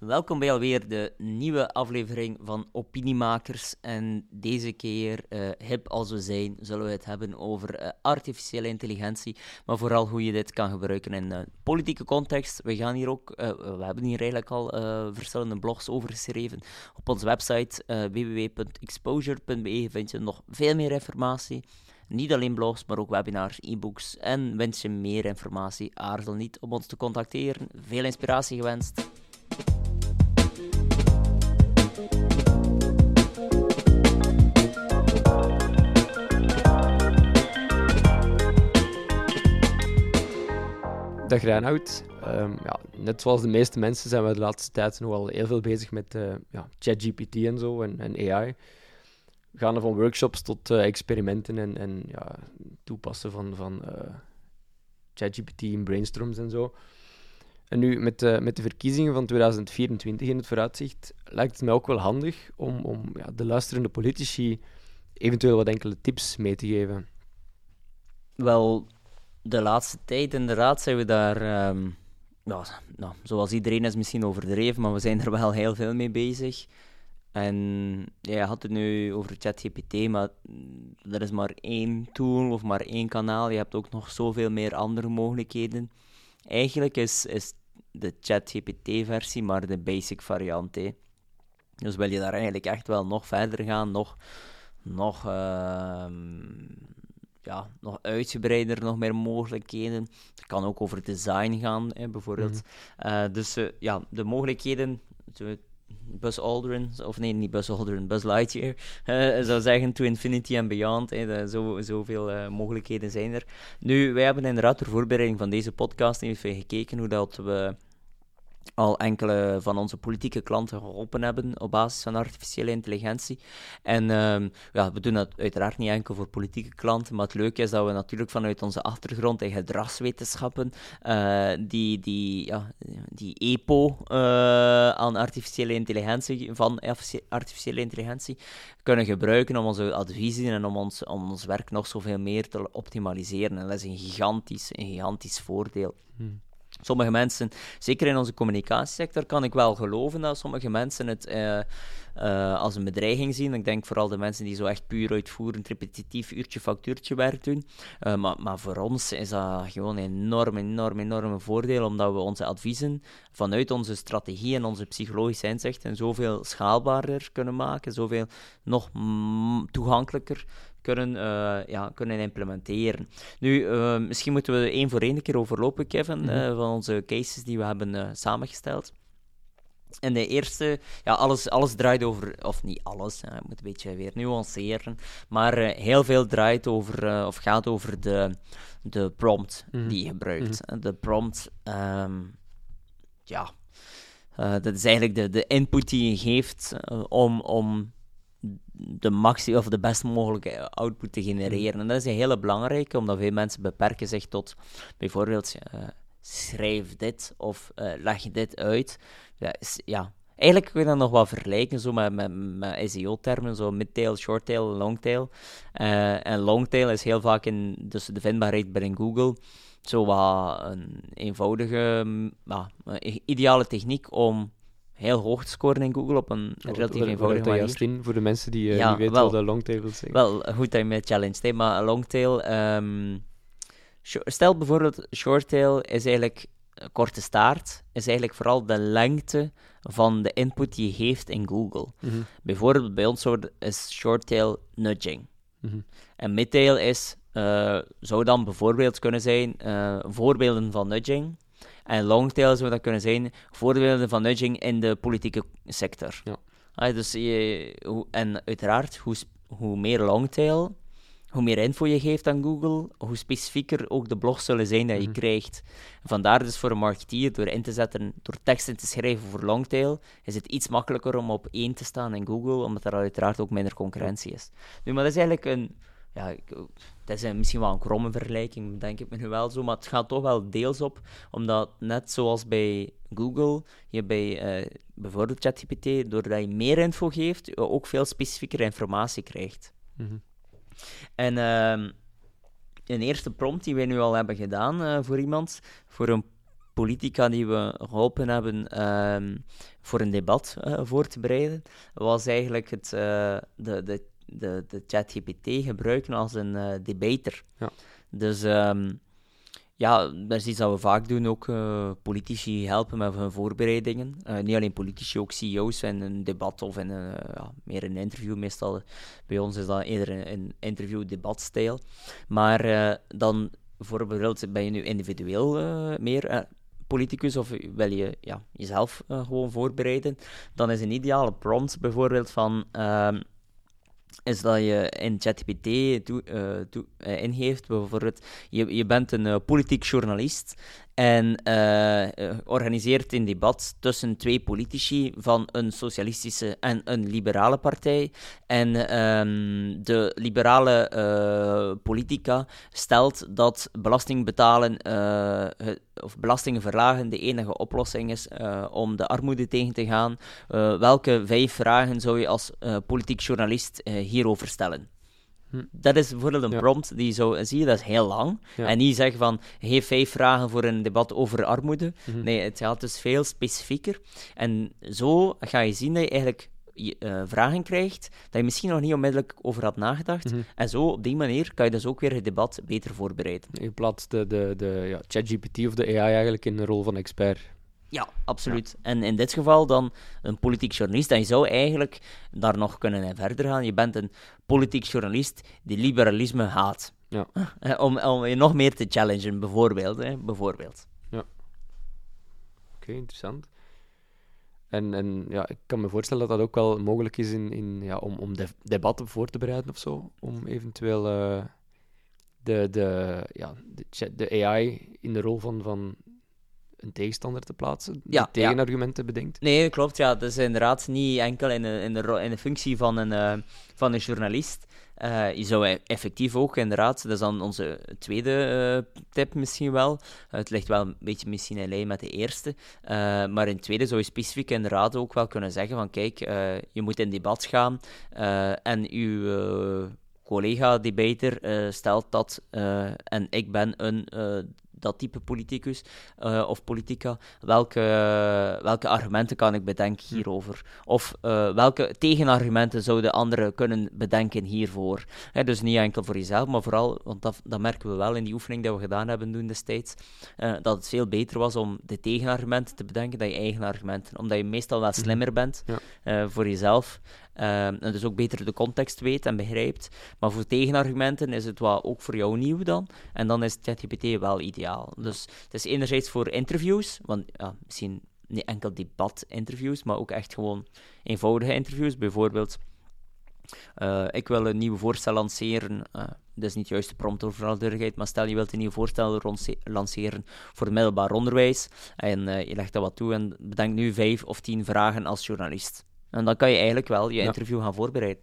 Welkom bij alweer de nieuwe aflevering van Opiniemakers. En deze keer, hip als we zijn, zullen we het hebben over uh, artificiële intelligentie. Maar vooral hoe je dit kan gebruiken in een politieke context. We, gaan hier ook, we hebben hier eigenlijk al verschillende blogs over geschreven. Op onze website www.exposure.be vind je nog veel meer informatie. Niet alleen blogs, maar ook webinars, e-books. En wens je meer informatie, aarzel niet om ons te contacteren. Veel inspiratie gewenst. Dag Reinoud. Um, ja, net zoals de meeste mensen zijn we de laatste tijd nog wel heel veel bezig met uh, ja, ChatGPT en zo en, en AI. We gaan er van workshops tot uh, experimenten en, en ja, toepassen van, van uh, ChatGPT in brainstorms en zo. En nu, met, uh, met de verkiezingen van 2024 in het vooruitzicht, lijkt het mij ook wel handig om, om ja, de luisterende politici eventueel wat enkele tips mee te geven. Wel, de laatste tijd inderdaad zijn we daar, um, nou, zoals iedereen is misschien overdreven, maar we zijn er wel heel veel mee bezig. En ja, je had het nu over ChatGPT, maar er is maar één tool of maar één kanaal. Je hebt ook nog zoveel meer andere mogelijkheden. Eigenlijk is, is de ChatGPT-versie maar de basic variant. Dus wil je daar eigenlijk echt wel nog verder gaan, nog, nog uh, ja, nog uitgebreider, nog meer mogelijkheden. Het kan ook over design gaan, hè, bijvoorbeeld. Mhm. Eh, dus uh, ja, de mogelijkheden. Buzz Aldrin, of nee, niet Buzz Aldrin, Buzz Lightyear, uh, zou zeggen to infinity and beyond. Zo, zoveel mogelijkheden zijn er. Nu, wij hebben inderdaad ter voorbereiding van deze podcast even gekeken hoe dat we al enkele van onze politieke klanten geholpen hebben op basis van artificiële intelligentie. En ehm, ja, we doen dat uiteraard niet enkel voor politieke klanten, maar het leuke is dat we natuurlijk vanuit onze achtergrond in gedragswetenschappen uh, die, die, ja, die EPO uh, aan artificiële intelligentie, van artificiële intelligentie kunnen gebruiken om onze adviezen en om ons, om ons werk nog zoveel meer te optimaliseren. En dat is een gigantisch, een gigantisch voordeel. Hmm. Sommige mensen, zeker in onze communicatiesector, kan ik wel geloven dat sommige mensen het uh, uh, als een bedreiging zien. Ik denk vooral de mensen die zo echt puur uitvoerend, repetitief uurtje factuurtje werk doen. Uh, maar, maar voor ons is dat gewoon een enorm, enorm, enorm voordeel, omdat we onze adviezen vanuit onze strategie en onze psychologische inzichten zoveel schaalbaarder kunnen maken, zoveel nog toegankelijker kunnen, uh, ja, kunnen implementeren. Nu, uh, misschien moeten we één voor één keer overlopen, Kevin, mm -hmm. van onze cases die we hebben samengesteld. En de eerste, ja, alles, alles draait over, of niet alles, hè, ik moet een beetje weer nuanceren, maar heel veel draait over, of gaat over de, de prompt mm -hmm. die je gebruikt. Mm -hmm. De prompt, um, ja, dat is eigenlijk de, de input die je geeft om, om de maxi of de best mogelijke output te genereren. Mm. En dat is een hele belangrijke, omdat veel mensen beperken zich tot bijvoorbeeld uh, schrijf dit of uh, leg dit uit. Ja, is, ja, eigenlijk kun je dat nog wel vergelijken zo met, met, met SEO-termen, zo midtail, shorttail, longtail. Uh, en longtail is heel vaak in dus de vindbaarheid binnen Google zo wat een eenvoudige, uh, ideale techniek om heel hoog te scoren in Google op een relatief eenvoudige manier. juist in voor de mensen die uh, ja, niet weten wel, wat een longtail wil zeggen? Wel, goed dat je mij challenge, maar longtail... Um, stel bijvoorbeeld, shorttail is eigenlijk korte staart, is eigenlijk vooral de lengte van de input die je geeft in Google. Mm -hmm. Bijvoorbeeld bij ons is shorttail nudging. Mm -hmm. En midtail is, uh, zou dan bijvoorbeeld kunnen zijn, uh, voorbeelden van nudging en longtail zou dat kunnen zijn voorbeelden van nudging in de politieke sector. Ja. Ah, dus je, en uiteraard, hoe, hoe meer longtail, hoe meer info je geeft aan Google, hoe specifieker ook de blogs zullen zijn dat je mhm. krijgt. Vandaar dus voor een marketeer, door in te zetten, door teksten te schrijven voor longtail, is het iets makkelijker om op één te staan in Google, omdat er uiteraard ook minder concurrentie is. Nu, maar dat is eigenlijk een ja, dat is misschien wel een kromme vergelijking, denk ik me nu wel zo, maar het gaat toch wel deels op, omdat net zoals bij Google, je bij uh, bijvoorbeeld ChatGPT, doordat je meer info geeft, je ook veel specifiekere informatie krijgt. Mhm. En uh, een eerste prompt die wij nu al hebben gedaan uh, voor iemand, voor een politica die we geholpen hebben ehm, voor een debat uh, voor te bereiden, was eigenlijk het, uh, de, de, de, de ChatGPT gebruiken als een uh, debater. Ja. Dus um, ja, dat is iets dat we vaak doen, ook politici helpen met hun voorbereidingen. niet alleen politici, ook CEO's in een debat of in een, ja, meer een interview. Meestal bij ons is dat eerder een, interview-debatstijl. Maar dan bijvoorbeeld ben je nu individueel meer politicus of wil je ja, jezelf gewoon voorbereiden, dan is een ideale prompt bijvoorbeeld van uh, is dat je in ChatGPT uh, uh, ingeeft, bijvoorbeeld, je, je bent een politiek journalist en uh, organiseert een debat tussen twee politici van een socialistische en een liberale partij. En um, de liberale uh, politica stelt dat belasting betalen of belastingen verlagen de enige oplossing is om de armoede tegen te gaan. welke vijf vragen zou je als politiek journalist hierover stellen? Hm. Dat is bijvoorbeeld een prompt die zo, zie je, dat is heel lang. En niet zeggen van, geef vijf vragen voor een debat over armoede. Mhm. Nee, het gaat dus veel specifieker. En zo ga je zien dat je eigenlijk uh, vragen krijgt dat je misschien nog niet onmiddellijk over had nagedacht. Mhm. En zo, op die manier, kan je dus ook weer het debat beter voorbereiden. Je plaatst de, de, de ja, ChatGPT of de AI eigenlijk in de rol van expert. Ja, absoluut. En in dit geval dan een politiek journalist. En je zou eigenlijk daar nog kunnen verder gaan. Je bent een politiek journalist die liberalisme haat. Ja. Om, om je nog meer te challengen, bijvoorbeeld. Hè, bijvoorbeeld. Ja. Oké, interessant. En, en ja, ik kan me voorstellen dat dat ook wel mogelijk is in, in, ja, om, om de, debatten voor te bereiden of zo. Om eventueel uh, de, de, ja, de, de AI in de rol van, van een tegenstander te plaatsen, ja, tegenargumenten ja. bedenkt. Nee, klopt. Ja. Dat is inderdaad niet enkel in de, in de, in de functie van een, uh, van een journalist. Uh, je zou e-, effectief ook, inderdaad, dat is dan onze tweede uh, tip misschien wel. het ligt wel een beetje misschien in lijn met de eerste. maar in het tweede zou je specifiek inderdaad ook wel kunnen zeggen van kijk, je moet in debat gaan en uw collega-debater stelt dat en ik ben een dat type politicus uh, of politica, welke, welke argumenten kan ik bedenken hm. hierover? Of uh, welke tegenargumenten zouden anderen kunnen bedenken hiervoor? dus niet enkel voor jezelf, maar vooral, want dat, dat merken we wel in die oefening die we gedaan hebben toen destijds, uh, dat het veel beter was om de tegenargumenten te bedenken dan je eigen argumenten, omdat je meestal wel hm. slimmer bent voor jezelf. En dus ook beter de context weet en begrijpt. Maar voor tegenargumenten is het wel ook voor jou nieuw dan. En dan is ChatGPT wel ideaal. Dus het is enerzijds voor interviews, want ja, misschien niet enkel debat-interviews, maar ook echt gewoon eenvoudige interviews. Bijvoorbeeld, uh, ik wil een nieuw voorstel lanceren. Uh, dat is niet juist de prompt over maar stel je wilt een nieuw voorstel lanceren voor middelbaar onderwijs en uh, je legt dat wat toe en bedenk nu vijf of tien vragen als journalist. En dan kan je eigenlijk wel je interview gaan voorbereiden.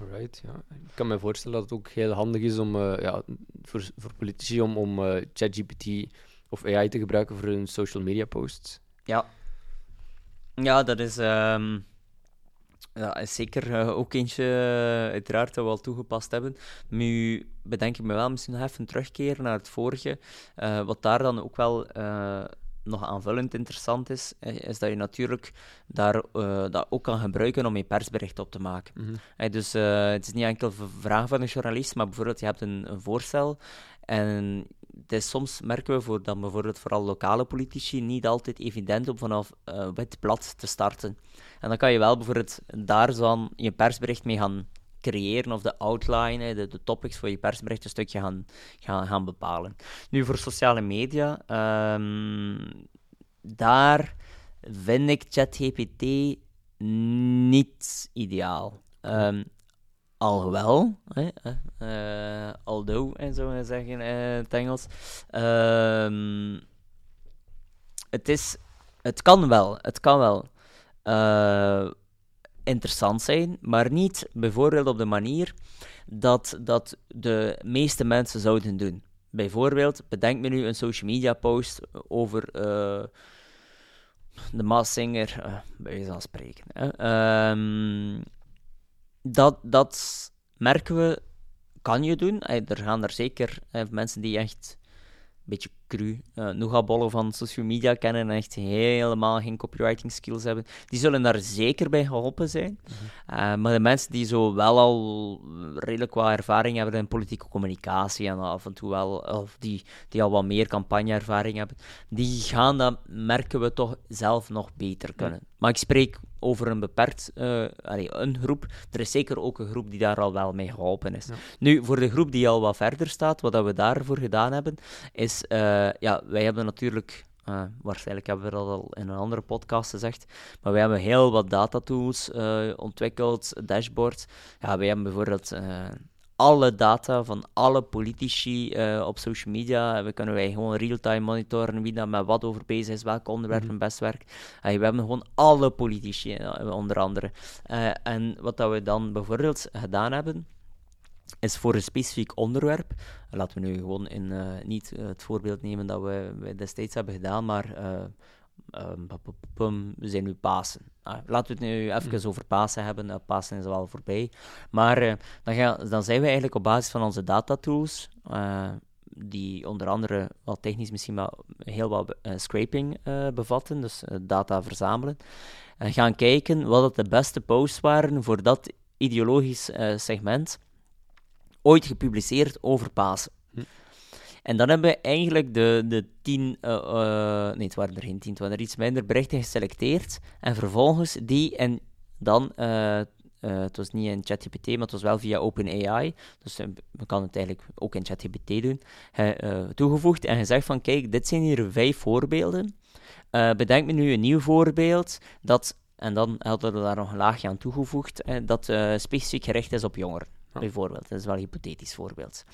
Alright, ja. Ik kan me voorstellen dat het ook heel handig is om, uh, ja, voor, voor politici om, om uh, ChatGPT of AI te gebruiken voor hun social media posts. Ja. Ja, dat is, um, ja, is zeker uh, ook eentje, uiteraard, dat we al toegepast hebben. Nu bedenk ik me wel misschien nog even terugkeren naar het vorige, wat daar dan ook wel nog aanvullend interessant is, eh, is dat je natuurlijk daar, uh, dat ook kan gebruiken om je persbericht op te maken. Mhm. dus uh, het is niet enkel een vraag van een journalist, maar bijvoorbeeld je hebt een, een voorstel en het is soms merken we voor dan bijvoorbeeld vooral lokale politici niet altijd evident om vanaf uh, wit blad te starten. En dan kan je wel bijvoorbeeld daar zo je persbericht mee gaan creëren of de outline, de, de topics voor je persbericht een stukje gaan, gaan, gaan bepalen. Nu, voor sociale media, um, daar vind ik ChatGPT niet ideaal. Um, alhoewel, hè, uh, although, en zo zeggen in het Engels. Um, het, is, het kan wel, het kan wel. Uh, interessant zijn, maar niet bijvoorbeeld op de manier dat, dat de meeste mensen zouden doen. Bijvoorbeeld, bedenk me nu een social media post over uh, de Massinger, uh, bij spreken. Ehm, dat, dat merken we, kan je doen. Er gaan er zeker mensen die echt beetje cru uh, nougatbollen van social media kennen en echt helemaal geen copywriting skills hebben, die zullen daar zeker bij geholpen zijn. Mhm. Eh, maar de mensen die zo wel al redelijk wat ervaring hebben in politieke communicatie en af en toe wel, of die, die al wat meer campagneervaring hebben, die gaan dat, merken we toch zelf nog beter kunnen. Maar ik spreek over een beperkt, uh, een groep. Er is zeker ook een groep die daar al wel mee geholpen is. Nu, voor de groep die al wat verder staat, wat we daarvoor gedaan hebben, is, uh, ja, wij hebben natuurlijk uh, waarschijnlijk hebben we dat al in een andere podcast gezegd. Maar wij hebben heel wat datatools uh, ontwikkeld, dashboards. Ja, wij hebben bijvoorbeeld uh, alle data van alle politici op social media. We kunnen wij gewoon real-time monitoren wie daar met wat over bezig is, welk onderwerp mm best werkt. we hebben gewoon alle politici, onder andere. en wat dat we dan bijvoorbeeld gedaan hebben is voor een specifiek onderwerp. Laten we nu gewoon in, uh, niet uh, het voorbeeld nemen dat we, we destijds hebben gedaan, maar uh, we zijn nu Pasen. Ah, laten we het nu even mm. over Pasen hebben. Pasen is wel voorbij. Maar dan, ga, dan zijn we eigenlijk op basis van onze datatools, die onder andere wat technisch misschien wel heel wat scraping bevatten, dus data verzamelen, en gaan kijken wat het de beste posts waren voor dat ideologisch segment ooit gepubliceerd over Pasen. Hm. En dan hebben we eigenlijk de, de tien, uh, uh, nee, het waren er geen tien, het waren er iets minder berichten geselecteerd. En vervolgens die en dan, uh, het was niet in ChatGPT, maar het was wel via OpenAI, dus we kan het eigenlijk ook in ChatGPT doen, toegevoegd en gezegd van, kijk, dit zijn hier vijf voorbeelden. bedenk me nu een nieuw voorbeeld dat, en dan hadden we daar nog een laagje aan toegevoegd, dat specifiek gericht is op jongeren bijvoorbeeld. Dat is wel een hypothetisch voorbeeld.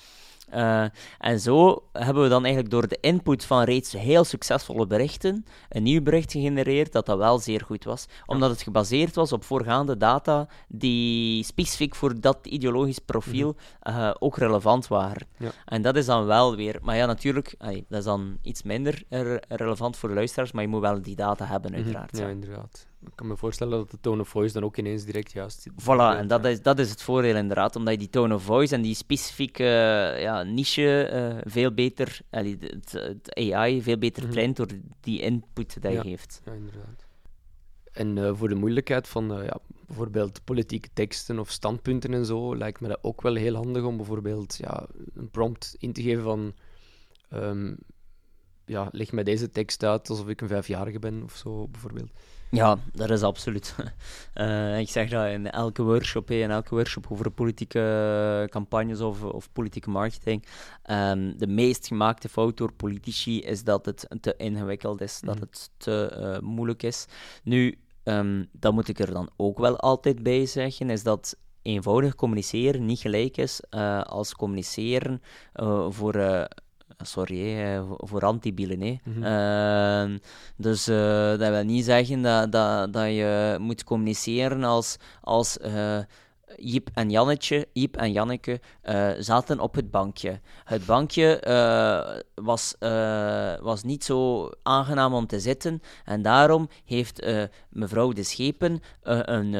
Uh, en zo hebben we dan eigenlijk door de input van reeds heel succesvolle berichten een nieuw bericht gegenereerd dat dat wel zeer goed was, omdat het gebaseerd was op voorgaande data die specifiek voor dat ideologisch profiel uh, ook relevant waren. Ja. En dat is dan wel weer, maar ja, natuurlijk, dat is dan iets minder relevant voor de luisteraars, maar je moet wel die data hebben, mhm. uiteraard. Ja, inderdaad. Ik kan me voorstellen dat de tone of voice dan ook ineens direct juist zit. Voilà, en dat is, dat is het voordeel inderdaad, omdat je die tone of voice en die specifieke ja, niche uh, veel beter, allee, het, het, AI veel beter mm traint door die input die je geeft. Ja, inderdaad. En uh, voor de moeilijkheid van ja, bijvoorbeeld politieke teksten of standpunten en zo, lijkt me dat ook wel heel handig om bijvoorbeeld ja, een prompt in te geven van um, ja, leg mij deze tekst uit alsof ik een vijfjarige ben of zo, bijvoorbeeld. Ja, dat is absoluut. Uh, ik zeg dat in elke workshop, in elke workshop over politieke campagnes of, of politieke marketing. Um, de meest gemaakte fout door politici is dat het te ingewikkeld is, dat mhm. het te uh, moeilijk is. Nu, um, dat moet ik er dan ook wel altijd bij zeggen, is dat eenvoudig communiceren niet gelijk is uh, als communiceren voor sorry, voor antibielen. Hè. Mm -hmm. dus uh, dat wil niet zeggen dat, dat, dat je moet communiceren als, als uh, Jip en Jannetje, Jip en Janneke uh, zaten op het bankje. Het bankje uh, was, uh, was niet zo aangenaam om te zitten en daarom heeft mevrouw de Schepen een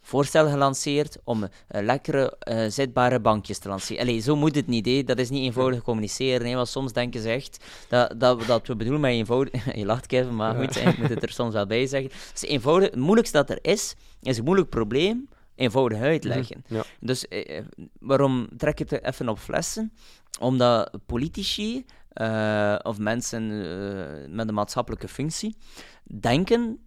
voorstel gelanceerd om lekkere zitbare bankjes te lanceren. Allee, zo moet het niet, hè. dat is niet eenvoudig communiceren, hè, want soms denken ze echt dat, dat, dat we bedoelen met eenvoudig... je lacht Kevin, maar goed, ik moet het er soms wel bij zeggen. Het, is eenvoudig, het moeilijkste dat er is, is een moeilijk probleem eenvoudig uitleggen. Mhm, dus eh, eh, waarom trek ik het even op flessen? Omdat politici uh, of mensen uh, met een maatschappelijke functie denken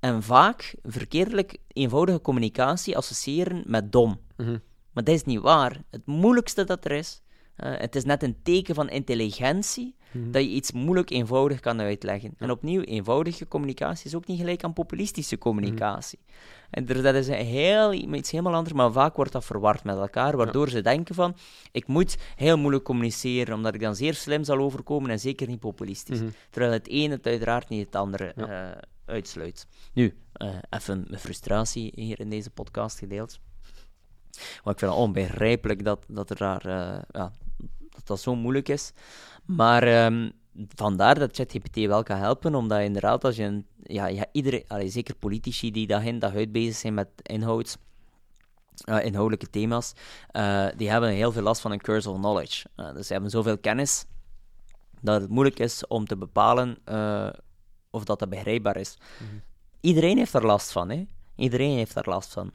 en vaak verkeerdelijk eenvoudige communicatie associëren met dom. Mm Maar dat is niet waar. Het moeilijkste dat er is, uh, het is net een teken van intelligentie Mhm. Dat je iets moeilijk eenvoudig kan uitleggen. En opnieuw, eenvoudige communicatie is ook niet gelijk aan populistische communicatie. Mhm. En dus dat is een heel, iets helemaal anders, maar vaak wordt dat verward met elkaar, waardoor ze denken van, ik moet heel moeilijk communiceren, omdat ik dan zeer slim zal overkomen en zeker niet populistisch. Mhm. Terwijl het een het uiteraard niet het andere uh, uitsluit. Nu, uh, even mijn frustratie hier in deze podcast gedeeld. Want ik vind het onbegrijpelijk dat, dat er daar, uh, ja, dat dat zo moeilijk is. Maar um, vandaar dat ChatGPT wel kan helpen, omdat inderdaad, als je een, ja, ja, iedereen, allee, zeker politici die dag in dag uit bezig zijn met inhouds, uh, inhoudelijke thema's, uh, die hebben heel veel last van een curse of knowledge. Uh, dus ze hebben zoveel kennis dat het moeilijk is om te bepalen of dat, dat begrijpbaar is. Mhm. Iedereen heeft er last van, hè? Iedereen heeft er last van.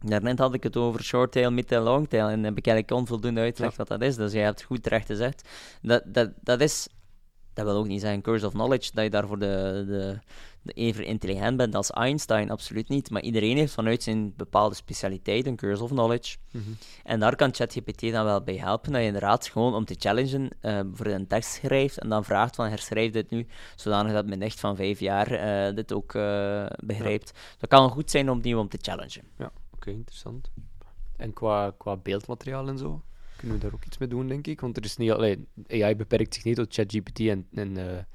Daarnet had ik het over short tail, mid tail, long tail. En heb ik eigenlijk onvoldoende uitgelegd wat dat is. Dus jij hebt goed terecht gezegd. Dat, dat, dat is... Dat wil ook niet zeggen curse of knowledge, dat je daarvoor de, de, even intelligent bent als Einstein, absoluut niet. Maar iedereen heeft vanuit zijn bepaalde specialiteit een curse of knowledge. Mhm. En daar kan ChatGPT dan wel bij helpen, dat je inderdaad gewoon om te challengen uh, voor een tekst schrijft en dan vraagt van herschrijf dit nu, zodanig dat mijn nicht van vijf jaar uh, dit ook uh, begrijpt. Dat kan goed zijn om opnieuw om te challengen. Ja, interessant. En qua, qua beeldmateriaal en zo? Kunnen we daar ook iets mee doen, denk ik? Want er is niet alleen AI beperkt zich niet tot ChatGPT en, en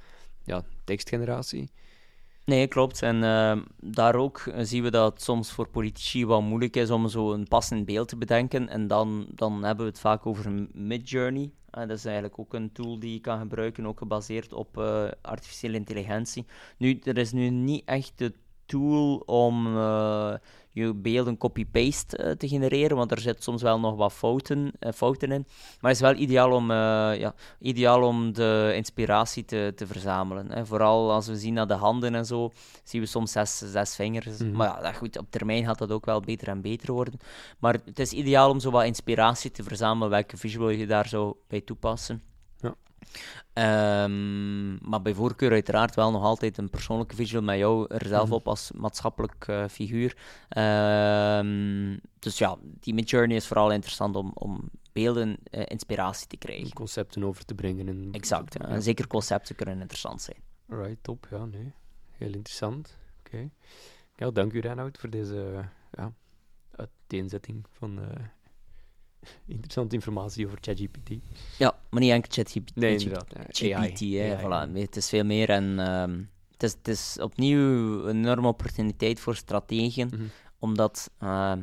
ja, tekstgeneratie. Nee, klopt. En uh, daar ook zien we dat het soms voor politici wat moeilijk is om zo een passend beeld te bedenken. En dan, dan hebben we het vaak over Midjourney. Uh, dat is eigenlijk ook een tool die je kan gebruiken, ook gebaseerd op artificiële intelligentie. Nu, er is nu niet echt de tool om je beelden copy-paste uh, te genereren, want er zit soms wel nog wat fouten, uh, fouten in. Maar het is wel ideaal om, ja, ideaal om de inspiratie te, te verzamelen. Hè. Vooral als we zien naar de handen en zo, zien we soms zes, zes vingers. Mhm. Maar ja, goed, op termijn gaat dat ook wel beter en beter worden. Maar het is ideaal om zo wat inspiratie te verzamelen, welke visual je daar zou bij toepassen. Um, maar bij voorkeur uiteraard wel nog altijd een persoonlijke visual met jou er zelf Mhm. op als maatschappelijk uh, figuur. Um, dus ja, die Midjourney is vooral interessant om, om beelden uh, inspiratie te krijgen. Concepten over te brengen. En... Exact, ja. en zeker concepten kunnen interessant zijn. Right, top. Ja, nee. Heel interessant. Oké. Okay. Ja, dank u Reinoud voor deze ja, uiteenzetting van interessante informatie over ChatGPT. Ja, maar niet enkel ChatGPT. Nee, inderdaad. GPT. Hè. Voilà. Het is veel meer en um, het, is, het is opnieuw een enorme opportuniteit voor strategen, mm -hmm. omdat uh,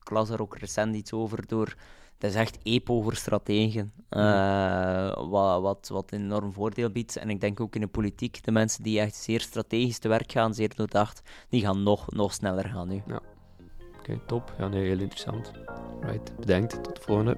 ik las er ook recent iets over door. Het is echt EPO voor strategen, uh, wat, wat, wat een enorm voordeel biedt. En ik denk ook in de politiek, de mensen die echt zeer strategisch te werk gaan, zeer doordacht, die gaan nog, nog sneller gaan nu. Ja. Oké, top. Ja, nee, heel interessant. Right, bedankt. Tot de volgende.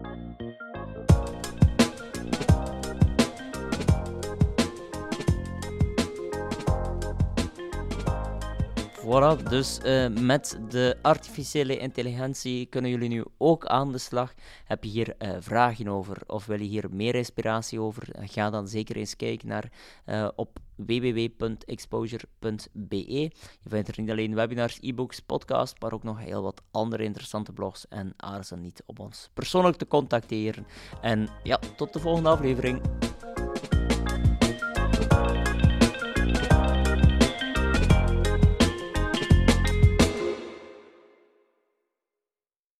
Voilà, dus uh, met de artificiële intelligentie kunnen jullie nu ook aan de slag. Heb je hier uh, vragen over of wil je hier meer inspiratie over? Ga dan zeker eens kijken naar uh, op www.exposure.be. Je vindt er niet alleen webinars, e-books, podcasts, maar ook nog heel wat andere interessante blogs. En aarzel niet om ons persoonlijk te contacteren. En ja, tot de volgende aflevering.